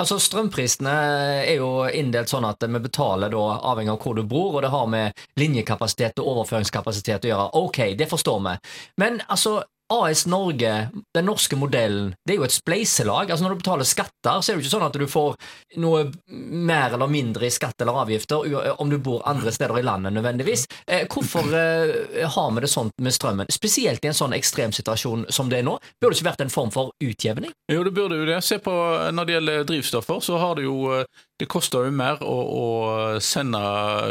Altså Strømprisene er jo inndelt sånn at vi betaler da avhengig av hvor du bor, og det har med linjekapasitet og overføringskapasitet å gjøre. Ok, det forstår vi. Men altså, AS Norge, den norske modellen, det er jo et spleiselag. Altså Når du betaler skatter, så er det jo ikke sånn at du får noe mer eller mindre i skatt eller avgifter om du bor andre steder i landet nødvendigvis. Eh, hvorfor eh, har vi det sånn med strømmen? Spesielt i en sånn ekstremsituasjon som det er nå. Burde det ikke vært en form for utjevning? Jo, det burde jo det. Se på Når det gjelder drivstoffer, så har det jo eh, det koster jo mer å, å sende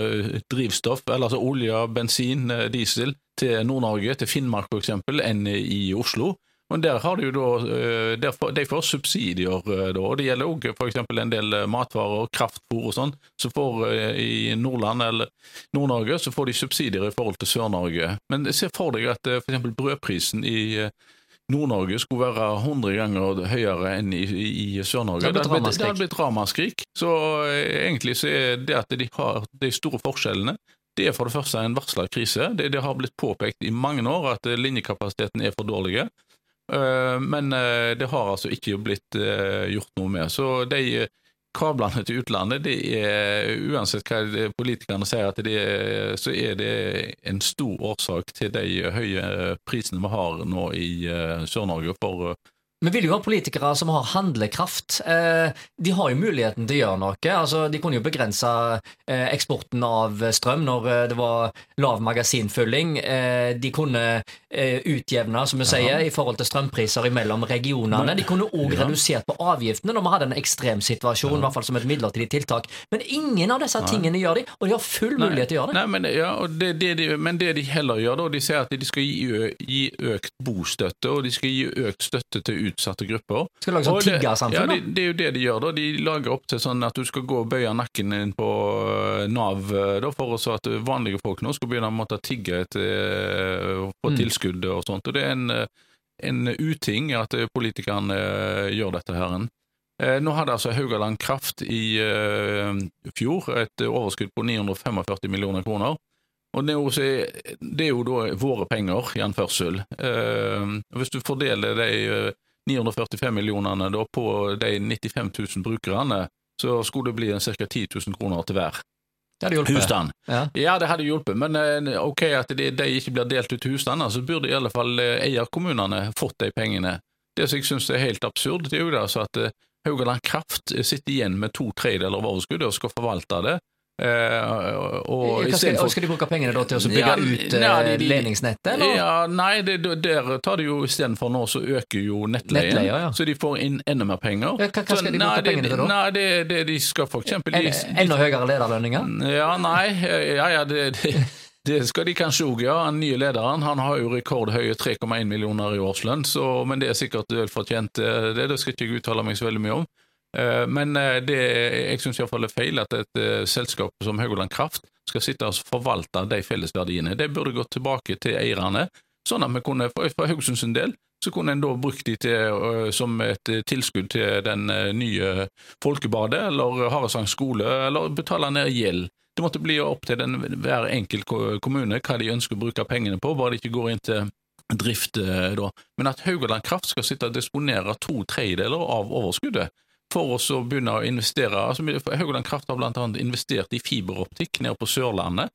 eh, drivstoff, eller altså olje, bensin, eh, diesel, til Nord-Norge, til Finnmark f.eks., enn i Oslo. Men der har de jo da, eh, de får subsidier da, og det gjelder òg f.eks. en del matvarer, kraftfôr og sånn. Så får i Nordland eller Nord-Norge så får de subsidier i forhold til Sør-Norge. Men se for deg at f.eks. brødprisen i Nord-Norge skulle være 100 ganger høyere enn i, i Sør-Norge. Det hadde blitt ramaskrik. Så eh, egentlig så er det at de har de store forskjellene, det er for det første en varsla krise. Det, det, har blitt påpekt i mange år at eh, linjekapasiteten er for dårlig. Eh, men det har altså ikke blitt gjort noe med. Så de kablene til utlandet, det er, uansett hva politikerne sier, at det er, så er det en stor årsak til de høye prisene vi har nå i uh, Sør-Norge for uh, vi vil jo ha politikere som har handlekraft. Eh, de har jo muligheten til å gjøre noe. Altså, de kunne jo begrense eh, eksporten av strøm når eh, det var lav magasinfylling. De kunne utjevne, som vi sier, i forhold til strømpriser mellom regionene. De kunne òg redusert på avgiftene når vi hadde en ekstrem situasjon, i hvert fall som et midlertidig tiltak. Men ingen av disse tingene gjør de, og de har full mulighet til å gjøre det. Nei, men, ja, det, det de, men, det de, heller gjør, da, de sier at de skal gi, gi økt bostøtte, og de skal gi økt støtte til utsatte grupper. Skal lage sånn tiggersamfunn? Ja, det, det, er jo det de gjør. da. De lager opp til sånn at du skal gå og bøye nakken din på eh, Nav eh, da, for at vanlige folk nå skal begynne å måtte tigge etter på mm. tilskudd og sånt. Og Det er en, en uting at politikerne gjør dette her. Nå hadde altså Haugaland Kraft i fjor et overskudd på 945 millioner kroner. Og det er, jo, det er jo da våre penger, i anførsel. Eh, hvis du fordeler de 945 eh, millionene da på de 95 000 brukerne, så skulle det bli ca. 10 000 kroner til hver. Det hadde hjulpet. Husstand. Ja. ja. det hadde hjulpet, men eh, ok at de, de ikke blir delt ut til husstander, så burde i alle fall eh, eierkommunene fått de pengene. Det som jeg syns er helt absurd, det er jo altså at Haugaland Kraft sitter igjen med to tredjedeler av overskuddet og skal forvalte det. Uh, og skal, for, skal, de bruke pengene da til å bygge ja, ut uh, nei, de, ledningsnettet? Eller? Ja, nei, det, der tar de jo istedenfor nå så øker jo nettleien, nettleie, ja. så de får inn enda mer penger. hva, hva skal så, de bruke nei, pengene til da? Nei, det, det, de skal for eksempel de, Enda høyere lederlønninger? Ja, nei, ja, ja, det, det skal de kanskje òg, ja. Den nye lederen han har jo rekordhøye 3,1 millioner i årslønn, så, men det er sikkert velfortjent, det, det skal ikke jeg uttale meg så veldig mye om. Eh, men eh, det, jeg syns iallfall det er feil at et uh, selskap som Haugaland Kraft skal sitte og forvalte de fellesverdiene. Det burde gått tilbake til eierne, sånn at vi kunne, for, Haugesunds del, så kunne en da brukt de til, som et tilskudd til den nye Folkebadet eller Haresang skole, eller betale ned gjeld. Det måtte bli opp til den, hver enkelt kommune hva de ønsker å bruke pengene på, bare det ikke går inn til drift da. Men at Haugaland Kraft skal sitte og disponere to tredjedeler av overskuddet, for oss å begynne å investere. Altså, Haugaland Kraft har bl.a. investert i fiberoptikk nede på Sørlandet.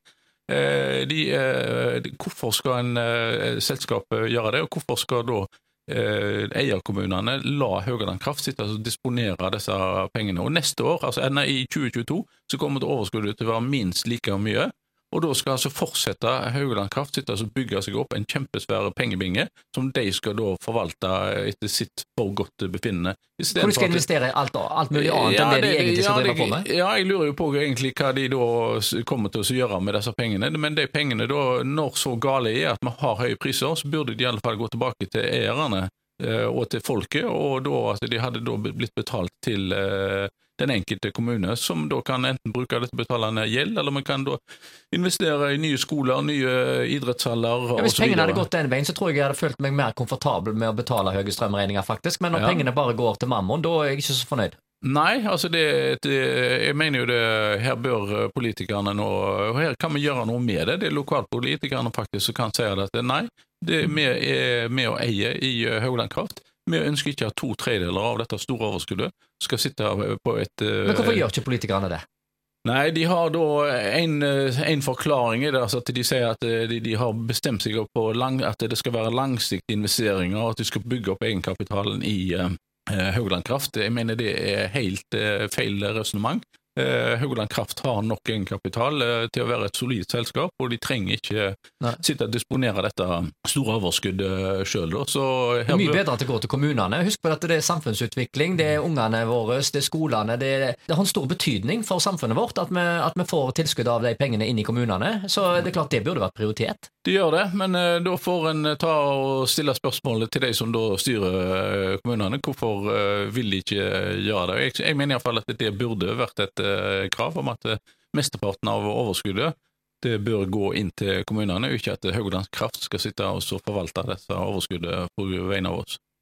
Eh, de, eh, hvorfor skal en eh, selskap gjøre det, og hvorfor skal da eierkommunene la Haugaland Kraft sitte og disponere disse pengene? Og Neste år, altså i 2022, så kommer overskuddet til å være minst like mye. Og da skal altså fortsette Haugaland Kraft sitte og bygge seg opp en kjempesvær pengebinge som de skal da forvalte etter sitt for godt befinnende. Hvor de skal investere i alt, alt mulig annet ja, enn det, de egentlig skal ja, drive på med? Ja, jeg lurer jo på egentlig hva de da kommer til å gjøre med disse pengene. Men de pengene da, når så gale er at vi har høye priser, så burde de i alle fall gå tilbake til eierne eh, og til folket, og da at de hadde da blitt betalt til eh, den enkelte kommune, som da kan enten bruke det til å betale ned gjeld, eller man kan da investere i nye skoler, nye idrettshaller ja, Hvis pengene hadde gått den veien, så tror jeg jeg hadde følt meg mer komfortabel med å betale høye strømregninger, faktisk. Men når ja. pengene bare går til mammon, da er jeg ikke så fornøyd. Nei, altså det, det, jeg mener jo det Her bør politikerne nå og Her kan vi gjøre noe med det. Det er lokalpolitikerne faktisk som kan si at nei, det, vi er med å eie i Haugland Kraft. Vi ønsker ikke at to tredjedeler av dette store overskuddet skal sitte på et Men hvorfor gjør ikke politikerne det? Nei, de har da en, en forklaring i det. Altså at De sier at de, de har bestemt seg på lang, at det skal være langsiktige investeringer, og at de skal bygge opp egenkapitalen i uh, Haugland Kraft. Jeg mener det er helt uh, feil resonnement. Eh, Haugland Kraft har nok egenkapital eh, til å være et solid selskap, og de trenger ikke Nei. sitte og disponere dette store overskuddet sjøl. Det er mye bedre at det går til kommunene. Husk på at det er samfunnsutvikling, det er ungene våre, det er skolene. Det, det har en stor betydning for samfunnet vårt at vi, at vi, får tilskudd av de pengene inn i kommunene. Så det er klart det burde vært prioritet. De gjør det, men uh, da får en ta og stille spørsmålet til de som da styrer uh, kommunene. Hvorfor vil de ikke gjøre det? Jeg, jeg mener iallfall at det burde vært et Eh, krav om at eh, mesteparten av overskuddet det bør gå inn til kommunene, ikke at Haugland Kraft skal sitte og forvalte dette overskuddet på vegne av oss.